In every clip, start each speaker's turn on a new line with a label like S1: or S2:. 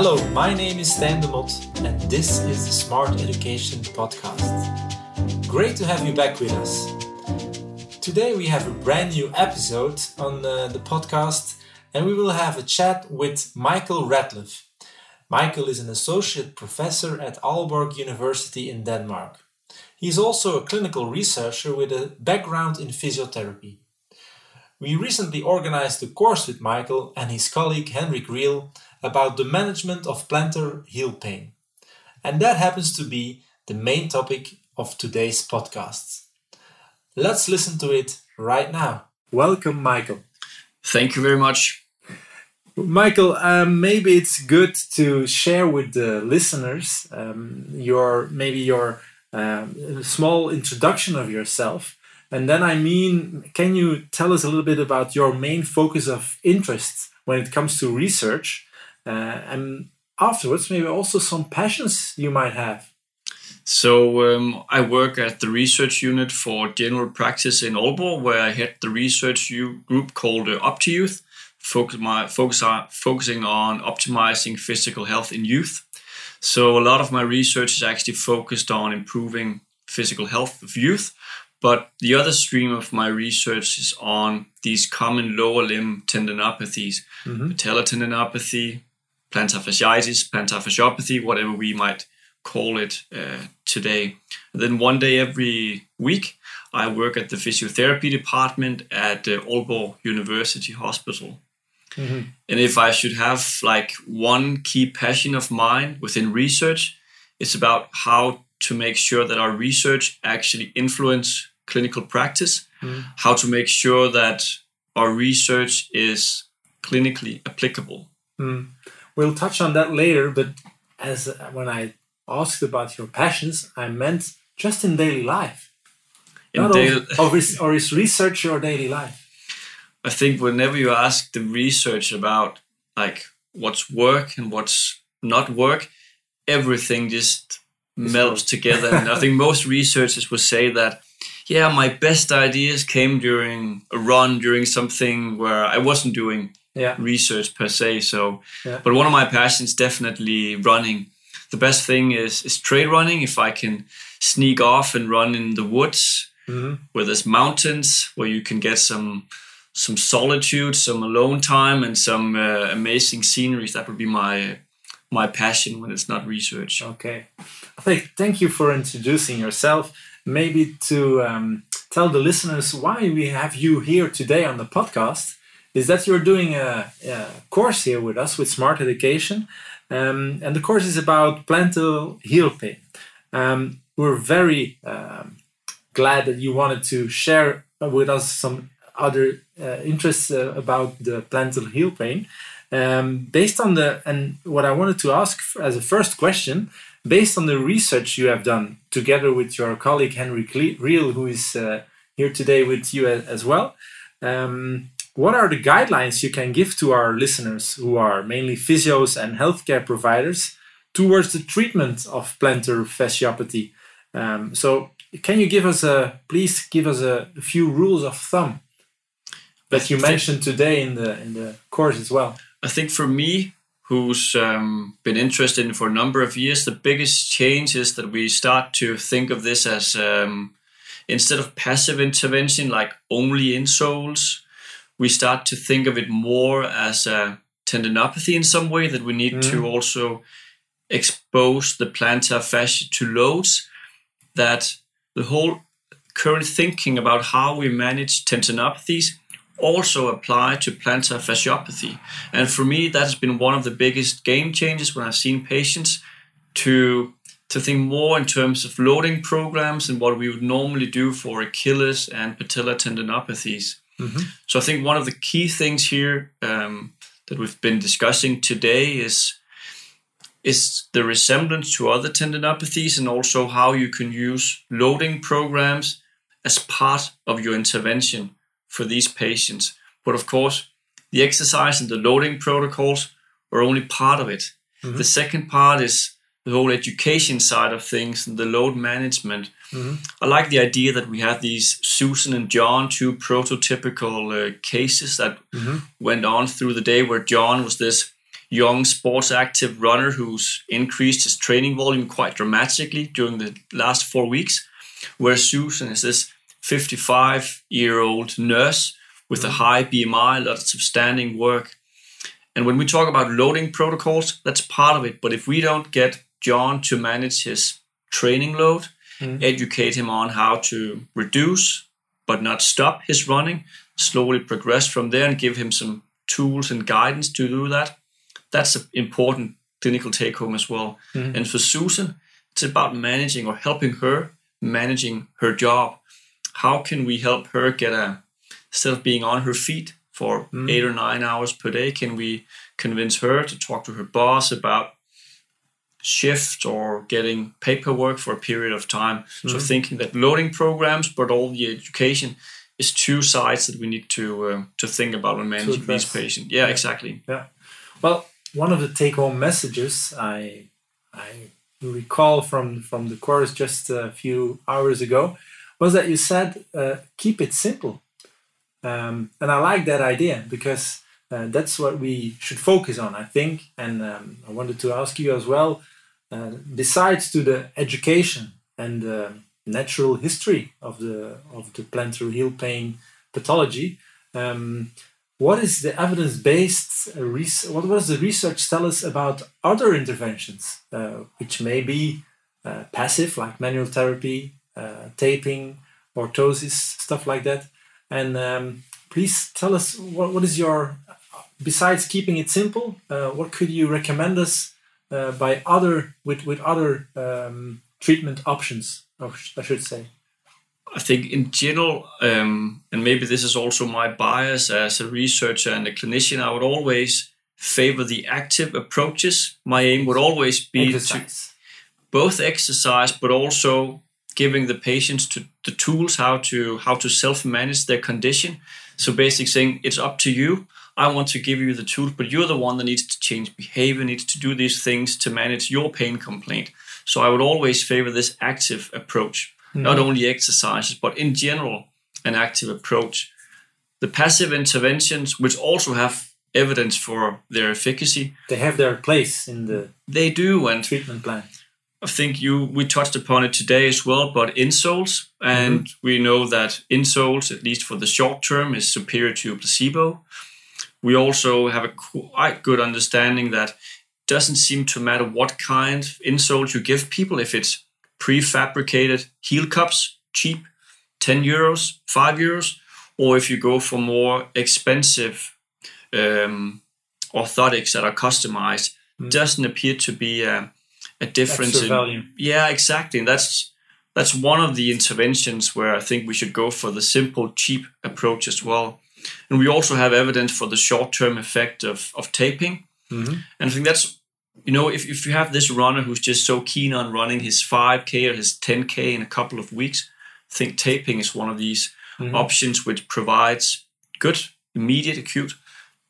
S1: Hello, my name is Stijn de Mot, and this is the Smart Education Podcast. Great to have you back with us. Today we have a brand new episode on uh, the podcast, and we will have a chat with Michael Rathleff. Michael is an associate professor at Aalborg University in Denmark. He is also a clinical researcher with a background in physiotherapy. We recently organized a course with Michael and his colleague Henrik Riel about the management of plantar heel pain. And that happens to be the main topic of today's podcast. Let's listen to it right now. Welcome, Michael.
S2: Thank you very much.
S1: Michael, um, maybe it's good to share with the listeners um, your maybe your um, small introduction of yourself. And then I mean, can you tell us a little bit about your main focus of interest when it comes to research and afterwards maybe also some passions you might have
S2: so um, i work at the research unit for general practice in Aalborg, where i head the research group called uh, OptiYouth focus my, focus on, focusing on optimizing physical health in youth so a lot of my research is actually focused on improving physical health of youth but the other stream of my research is on these common lower limb tendinopathies, mm-hmm. patellar tendinopathy, plantar fasciitis, plantar fasciopathy, whatever we might call it uh, today. And then one day every week, I work at the physiotherapy department at the Aalborg University Hospital. Mm-hmm. And if I should have like one key passion of mine within research, it's about how to make sure that our research actually influence clinical practice, mm. how to make sure that our research is clinically applicable.
S1: Mm. We'll touch on that later, but as when I asked about your passions, I meant just in daily life. In Not daily, or, is, or is research your daily life?
S2: I think whenever you ask the research about like what's work and what's not work, everything just melts together. and I think most researchers will say that, yeah, my best ideas came during a run, during something where I wasn't doing yeah. research per se. So, yeah. but one of my passions definitely running. The best thing is is trail running. If I can sneak off and run in the woods mm-hmm. where there's mountains, where you can get some some solitude, some alone time, and some uh, amazing sceneries, that would be my my passion when it's not research.
S1: Okay, I think thank you for introducing yourself. Maybe to um, tell the listeners why we have you here today on the podcast is that you're doing a, a course here with us with Smart Education. Um, and the course is about plantar heel pain. Um, we're very um, glad that you wanted to share with us some other uh, interests uh, about the plantar heel pain. Um, based on the, and what I wanted to ask as a first question, based on the research you have done together with your colleague Henrik Riel, who is uh, here today with you as well, um, what are the guidelines you can give to our listeners who are mainly physios and healthcare providers towards the treatment of plantar fasciopathy? Um, so, can you give us a please give us a, a few rules of thumb that you mentioned today in the in the course as well?
S2: I think for me, who's um, been interested in for a number of years, the biggest change is that we start to think of this as um, instead of passive intervention, like only insoles, we start to think of it more as a tendinopathy in some way that we need mm. to also expose the plantar fascia to loads that the whole current thinking about how we manage tendinopathies also apply to plantar fasciopathy. And for me, that has been one of the biggest game changes when I've seen patients to to think more in terms of loading programs and what we would normally do for Achilles and patellar tendinopathies. Mm-hmm. So I think one of the key things here um, that we've been discussing today is is the resemblance to other tendinopathies and also how you can use loading programs as part of your intervention for these patients. But of course, the exercise and the loading protocols are only part of it. Mm-hmm. The second part is the whole education side of things and the load management. Mm-hmm. I like the idea that we have these Susan and John, two prototypical uh, cases that mm-hmm. went on through the day, where John was this young sports active runner who's increased his training volume quite dramatically during the last four weeks. Whereas Susan is this 55 year old nurse with a high BMI, lots of standing work. And when we talk about loading protocols, that's part of it. But if we don't get John to manage his training load,
S1: Mm.
S2: educate him on how to reduce but not stop his running, slowly progress from there and give him some tools and guidance to do that. That's an important clinical take home as well.
S1: Mhm.
S2: And for Susan, it's about managing or helping her managing her job. How can we help her get a instead of being on her feet for
S1: Mm.
S2: eight or nine hours per day, can we convince her to talk to her boss about shift or getting paperwork for a period of time? So
S1: Mhm.
S2: thinking that loading programs, but all the education is two sides that we need to uh, to think about when managing these patients. Yeah,
S1: Yeah.
S2: exactly. Yeah.
S1: Well, one of the take-home messages I I recall from from the course just a few hours ago was that you said uh, keep it simple, um, and I like that idea because uh, that's what we should focus on. I think, and um, I wanted to ask you as well. Uh, besides to the education and uh, natural history of the of the plantar heel pain pathology, um, what is the evidence-based uh, res- what does the research tell us about other interventions uh, which may be uh, passive like manual therapy uh, taping orthosis stuff like that? And um, please tell us what, what is your besides keeping it simple uh, what could you recommend us uh, by other with with other um, treatment options i should say
S2: I think in general, um, and maybe this is also my bias as a researcher and a clinician, I would always favor the active approaches. My aim would always be to both exercise, but also giving the patients to the tools how to how to self manage their condition. So basically saying it's up to you. I want to give you the tools, but you're the one that needs to change behavior, needs to do these things to manage your pain complaint. So I would always favor this active approach, mm-hmm. not only exercises, but in general, an active approach. The passive interventions, which also have evidence for their efficacy,
S1: they have their place in the
S2: they do, and
S1: treatment plan
S2: I think you we touched upon it today as well, but insoles, and mm-hmm. we know that insoles, at least for the short term, is superior to placebo. We also have a quite good understanding that it doesn't seem to matter what kind of insoles you give people, if it's prefabricated heel cups, cheap, 10 euros, 5 euros, or if you go for more expensive um, orthotics that are customized,
S1: Mm.
S2: doesn't appear to be a, a difference
S1: extra
S2: in
S1: value
S2: yeah, exactly. And that's that's one of the interventions where I think we should go for the simple, cheap approach as well. And we also have evidence for the short-term effect of, of taping.
S1: Mhm.
S2: And I think that's you know, if, if you have this runner who's just so keen on running his 5K or his 10K in a couple of weeks, I think taping is one of these
S1: Mhm.
S2: options which provides good, immediate, acute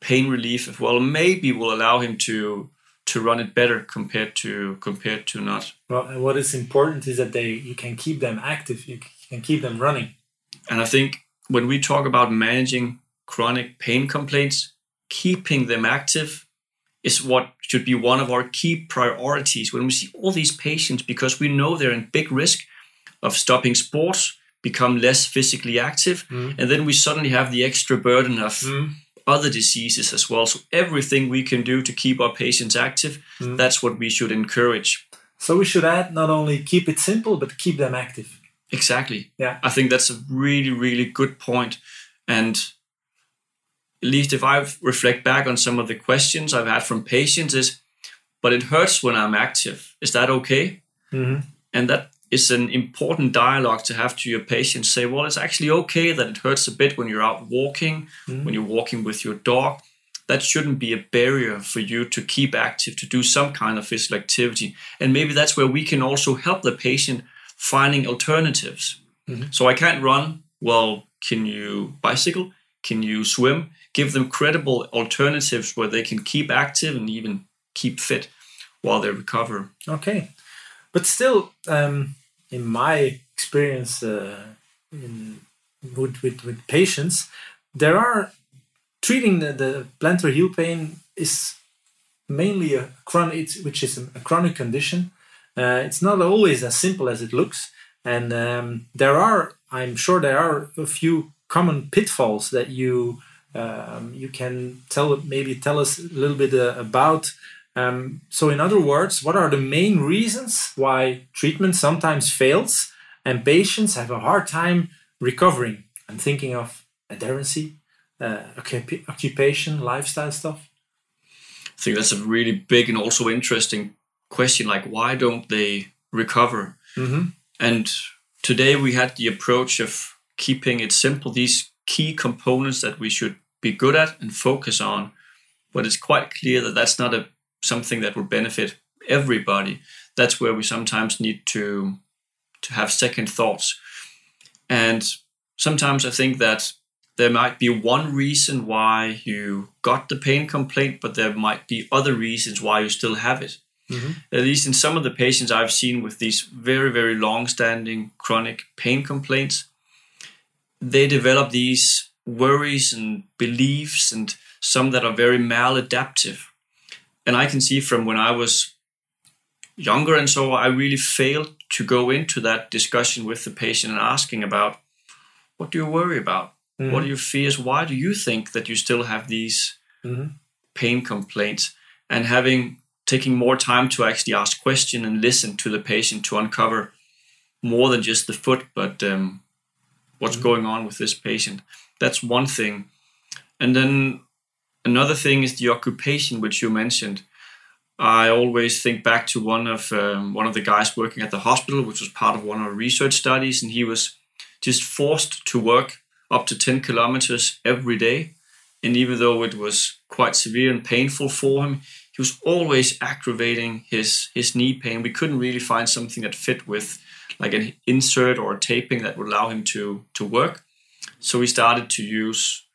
S2: pain relief as well. Maybe will allow him to to run it better compared to compared to not.
S1: Well, and what is important is that they you can keep them active. You can keep them running.
S2: And I think when we talk about managing chronic pain complaints, keeping them active is what should be one of our key priorities when we see all these patients because we know they're in big risk of stopping sports, become less physically active,
S1: Mhm.
S2: and then we suddenly have the extra burden of other diseases as well. So everything we can do to keep our patients active,
S1: Mm.
S2: that's what we should encourage.
S1: So we should add not only keep it simple but keep them active.
S2: Exactly.
S1: Yeah.
S2: I think that's a really, really good point. And at least if I reflect back on some of the questions I've had from patients is, but it hurts when I'm active. Is that okay?
S1: Mhm.
S2: And that is an important dialogue to have to your patients say, well, it's actually okay that it hurts a bit when you're out walking,
S1: Mhm.
S2: when you're walking with your dog. That shouldn't be a barrier for you to keep active, to do some kind of physical activity. And maybe that's where we can also help the patient finding alternatives.
S1: Mhm.
S2: So I can't run. Well, can you bicycle? Can you swim? Give them credible alternatives where they can keep active and even keep fit while they recover.
S1: Okay, but still, um, in my experience uh, in, with, with with patients, there are treating the, the plantar heel pain is mainly a chronic, which is a chronic condition. Uh, it's not always as simple as it looks, and um, there are, I'm sure, there are a few common pitfalls that you um, you can tell maybe tell us a little bit uh, about. Um, so, in other words, what are the main reasons why treatment sometimes fails and patients have a hard time recovering? I'm thinking of adherency, uh, occupation, lifestyle stuff.
S2: I think that's a really big and also interesting question. Like, why don't they recover? Mm-hmm. And today we had the approach of keeping it simple. These key components that we should be good at and focus on. But it's quite clear that that's not a something that would benefit everybody. That's where we sometimes need to to have second thoughts. And sometimes I think that there might be one reason why you got the pain complaint, but there might be other reasons why you still have it. Mm-hmm. At least in some of the patients I've seen with these very, very long standing chronic pain complaints, they develop these worries and beliefs, and some that are very maladaptive. And I can see from when I was younger and so I really failed to go into that discussion with the patient and asking about what do you worry about? Mm-hmm. What are your fears? Why do you think that you still have these mm-hmm. pain complaints? And having taking more time to actually ask question and listen to the patient to uncover more than just the foot, but um, what's mm-hmm. going on with this patient. That's one thing. And then another thing is the occupation, which you mentioned. I always think back to one of um, one of the guys working at the hospital, which was part of one of our research studies, and he was just forced to work up to 10 kilometers every day. And even though it was quite severe and painful for him, he was always aggravating his his knee pain. We couldn't really find something that fit with like an insert or a taping that would allow him to to work. So we started to use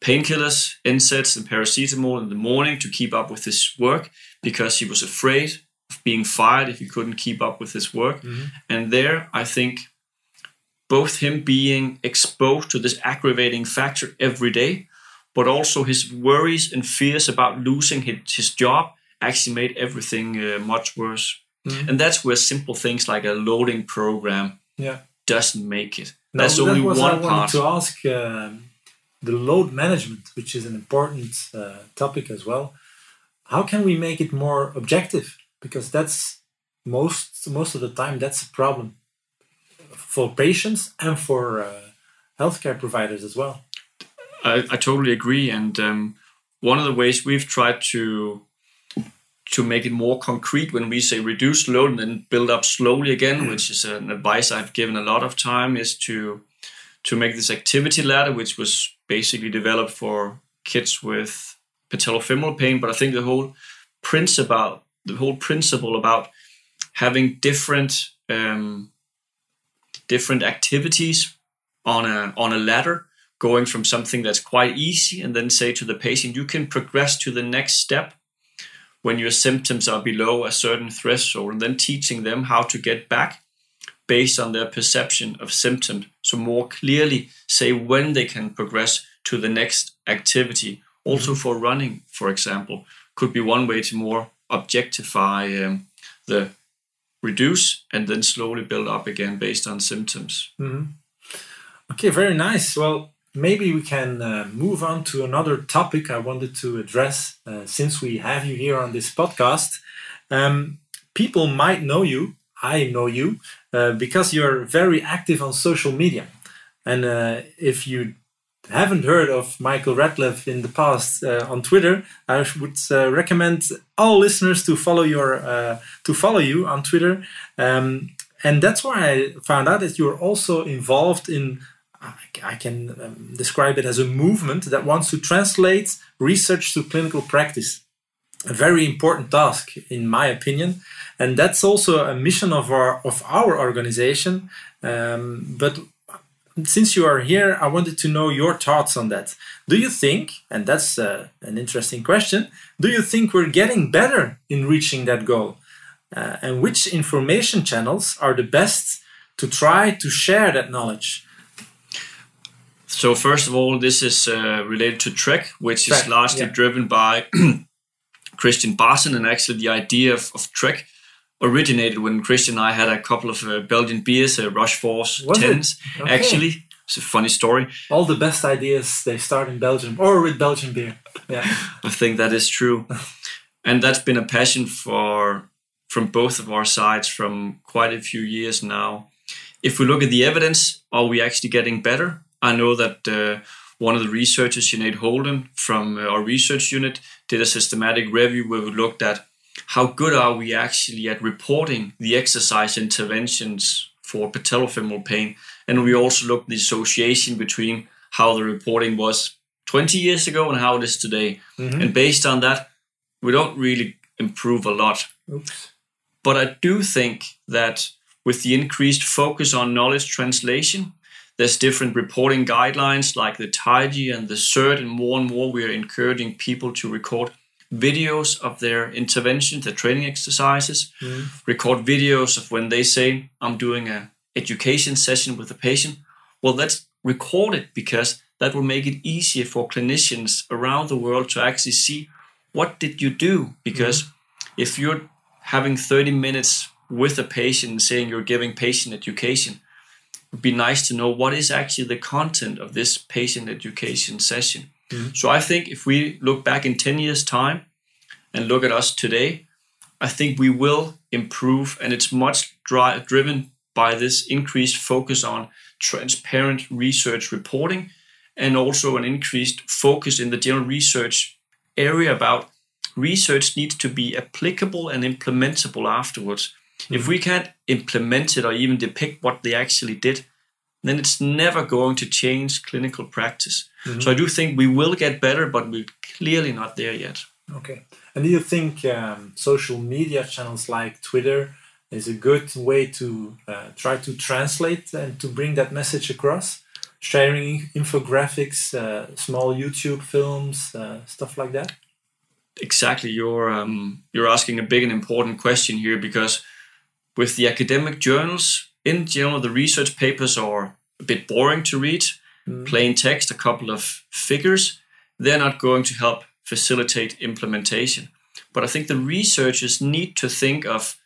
S2: painkillers, NSAIDs, and paracetamol in the morning to keep up with his work because he was afraid of being fired if he couldn't keep up with his work. Mm-hmm. And there, I think both him being exposed to this aggravating factor every day, but also his worries and fears about losing his, his job actually made everything uh, much worse. Mm-hmm. And that's where simple things like a loading program
S1: yeah.
S2: doesn't make it. That's no, only
S1: that
S2: was
S1: one
S2: I part.
S1: to ask um, the load management, which is an important uh, topic as well. How can we make it more objective? Because that's most most of the time that's a problem for patients and for uh, healthcare providers as well.
S2: I, I totally agree, and um, one of the ways we've tried to to make it more concrete when we say reduce load and then build up slowly again, which is an advice I've given a lot of time, is to to make this activity ladder, which was basically developed for kids with patellofemoral pain. But I think the whole principle, the whole principle about having different um, different activities on a on a ladder, going from something that's quite easy, and then say to the patient, you can progress to the next step when your symptoms are below a certain threshold, and then teaching them how to get back based on their perception of symptoms. So, more clearly say when they can progress to the next activity. Also, for running, for example, could be one way to more objectify um, the reduce and then slowly build up again based on symptoms.
S1: Mm-hmm. Okay, very nice. Well, maybe we can uh, move on to another topic I wanted to address uh, since we have you here on this podcast. Um, people might know you, I know you, uh, because you're very active on social media. And uh, if you haven't heard of Michael Rathleff in the past uh, on Twitter, I would uh, recommend all listeners to follow your to follow you on Twitter. Um, and that's why I found out that you're also involved in I can um, describe it as a movement that wants to translate research to clinical practice. A very important task, in my opinion, and that's also a mission of our of our organization. Um, but since you are here, I wanted to know your thoughts on that. Do you think, and that's uh, an interesting question, do you think we're getting better in reaching that goal? Uh, and which information channels are the best to try to share that knowledge?
S2: So first of all, this is uh, related to Trek, which Trek, is largely yeah. driven by Christian Barton, and actually the idea of, of Trek originated when Christian and I had a couple of uh, Belgian beers, uh, Rochefort's
S1: Was
S2: 10s,
S1: Okay.
S2: actually. It's a funny story.
S1: All the best ideas they start in Belgium or with Belgian beer. Yeah.
S2: I think that is true. and that's been a passion for from both of our sides from quite a few years now. If we look at the evidence, are we actually getting better? I know that uh, one of the researchers, Sinead Holden, from uh, our research unit, did a systematic review where we looked at how good are we actually at reporting the exercise interventions for patellofemoral pain, and we also looked at the association between how the reporting was 20 years ago and how it is today.
S1: Mhm.
S2: And based on that, we don't really improve a lot.
S1: Oops.
S2: But I do think that with the increased focus on knowledge translation, there's different reporting guidelines like the TIDieR and the CERT, and more and more we are encouraging people to record videos of their interventions, their training exercises,
S1: Mhm.
S2: record videos of when they say, I'm doing a education session with a patient. Well, let's record it because that will make it easier for clinicians around the world to actually see what did you do? Because if you're having 30 minutes with a patient saying you're giving patient education, would be nice to know what is actually the content of this patient education session. Mm-hmm. So I think if we look back in 10 years' time and look at us today, I think we will improve, and it's much dri- driven by this increased focus on transparent research reporting and also an increased focus in the general research area about research needs to be applicable and implementable afterwards. If we can't implement it or even depict what they actually did, then it's never going to change clinical practice. So I do think we will get better, but we're clearly not there yet.
S1: Okay. And do you think um, social media channels like Twitter is a good way to uh, try to translate and to bring that message across? Sharing infographics, uh, small YouTube films, uh, stuff like that?
S2: exactly you're um, you're asking a big and important question here because with the academic journals in general the research papers are a bit boring to read mm. plain text a couple of figures. They're not going to help facilitate implementation. But i think the researchers need to think of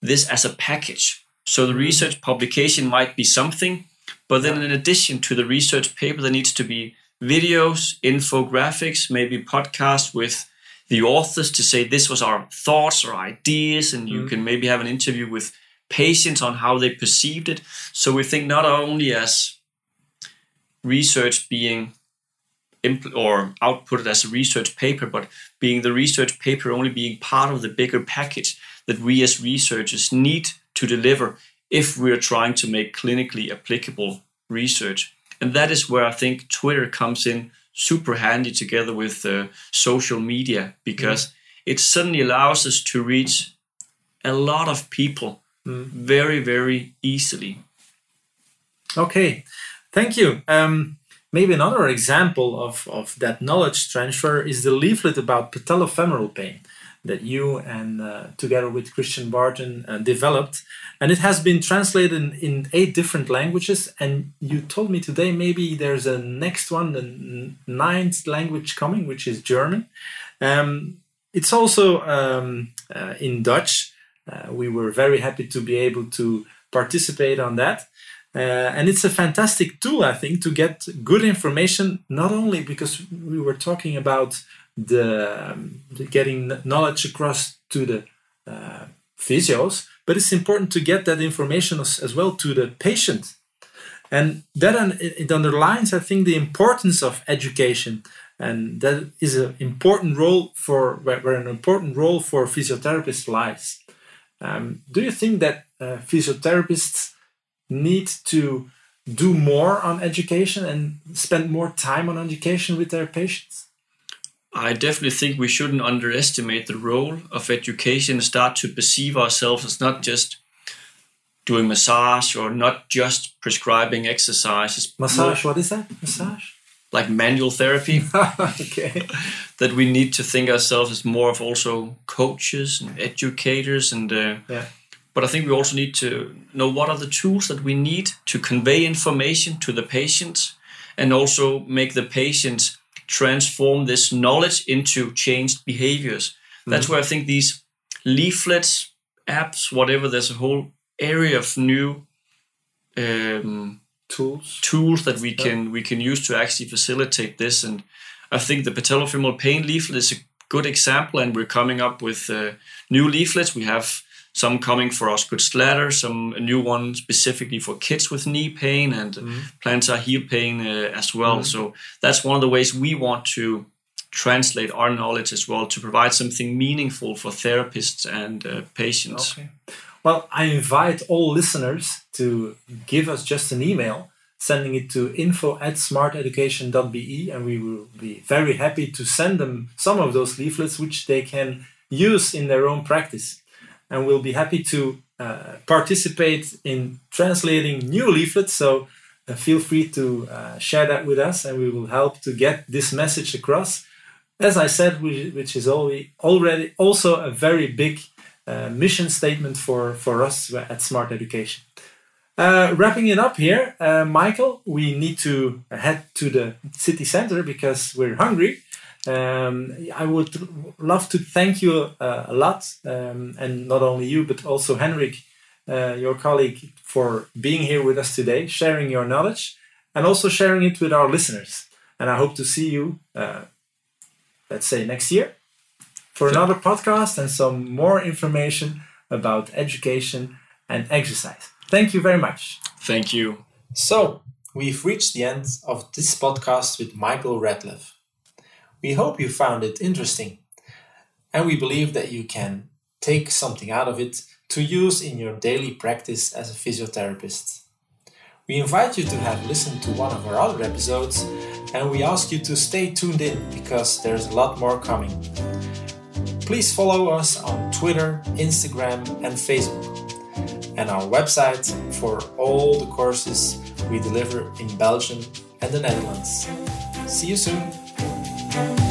S2: this as a package. So the mm. research publication might be something but then in addition to the research paper there needs to be videos infographics maybe podcasts with the authors to say this was our thoughts or ideas, and you mm. can maybe have an interview with patients on how they perceived it. So we think not only as research being or outputted as a research paper, but being the research paper only being part of the bigger package that we as researchers need to deliver if we're trying to make clinically applicable research. And that is where I think Twitter comes in super handy together with uh, social media because it suddenly allows us to reach a lot of people very, very easily.
S1: Okay, thank you. Um, maybe another example of, of that knowledge transfer is the leaflet about patellofemoral pain that you and uh, together with Christian Barton uh, developed. And it has been translated in, in eight different languages. And you told me today maybe there's a next one, the ninth language coming, which is German. Um, it's also um, uh, in Dutch. Uh, we were very happy to be able to participate on that. Uh, and it's a fantastic tool, I think, to get good information, not only because we were talking about the, um, the getting knowledge across to the uh, physios, but it's important to get that information as, as well to the patient. And that un- it underlines, I think, the importance of education, and that is an important role for where, where an important role for physiotherapists lies. Um, do you think that uh, physiotherapists need to do more on education and spend more time on education with their patients?
S2: I definitely think we shouldn't underestimate the role of education and start to perceive ourselves as not just doing massage or not just prescribing exercises.
S1: Massage, what is that? Massage?
S2: Like manual therapy.
S1: okay.
S2: that we need to think ourselves as more of also coaches and educators and uh,
S1: Yeah.
S2: but i think we also need to know what are the tools that we need to convey information to the patients and also make the patients transform this knowledge into changed behaviors That's where I think these leaflets, apps, whatever, there's a whole area of new um,
S1: Tools.
S2: tools that we can we can use to actually facilitate this. And I think the patellofemoral pain leaflet is a good example. And we're coming up with uh, new leaflets. We have some coming for Osgood-Schlatter, some a new one specifically for kids with knee pain and plantar heel pain uh, as well. So that's one of the ways we want to translate our knowledge as well to provide something meaningful for therapists and uh, patients.
S1: Okay. Well, I invite all listeners to give us just an email, sending it to info at smarteducation.be, and we will be very happy to send them some of those leaflets which they can use in their own practice. And we'll be happy to uh, participate in translating new leaflets. So uh, feel free to uh, share that with us, and we will help to get this message across. As I said, which, which is already, already also a very big uh, mission statement for, for us at Smart Education. Uh, wrapping it up here, uh, Michael, we need to head to the city center because we're hungry. Um, I would love to thank you uh, a lot, um, and not only you, but also Henrik, uh, your colleague, for being here with us today, sharing your knowledge, and also sharing it with our listeners. And I hope to see you, uh, let's say, next year for another podcast and some more information about education and exercise. Thank you very much.
S2: Thank you.
S1: So, we've reached the end of this podcast with Michael Rathleff. We hope you found it interesting, and we believe that you can take something out of it to use in your daily practice as a physiotherapist. We invite you to have listened to one of our other episodes, and we ask you to stay tuned in because there's a lot more coming. Please follow us on Twitter, Instagram, and Facebook, and our website for all the courses we deliver in Belgium and the Netherlands. See you soon! Thank you.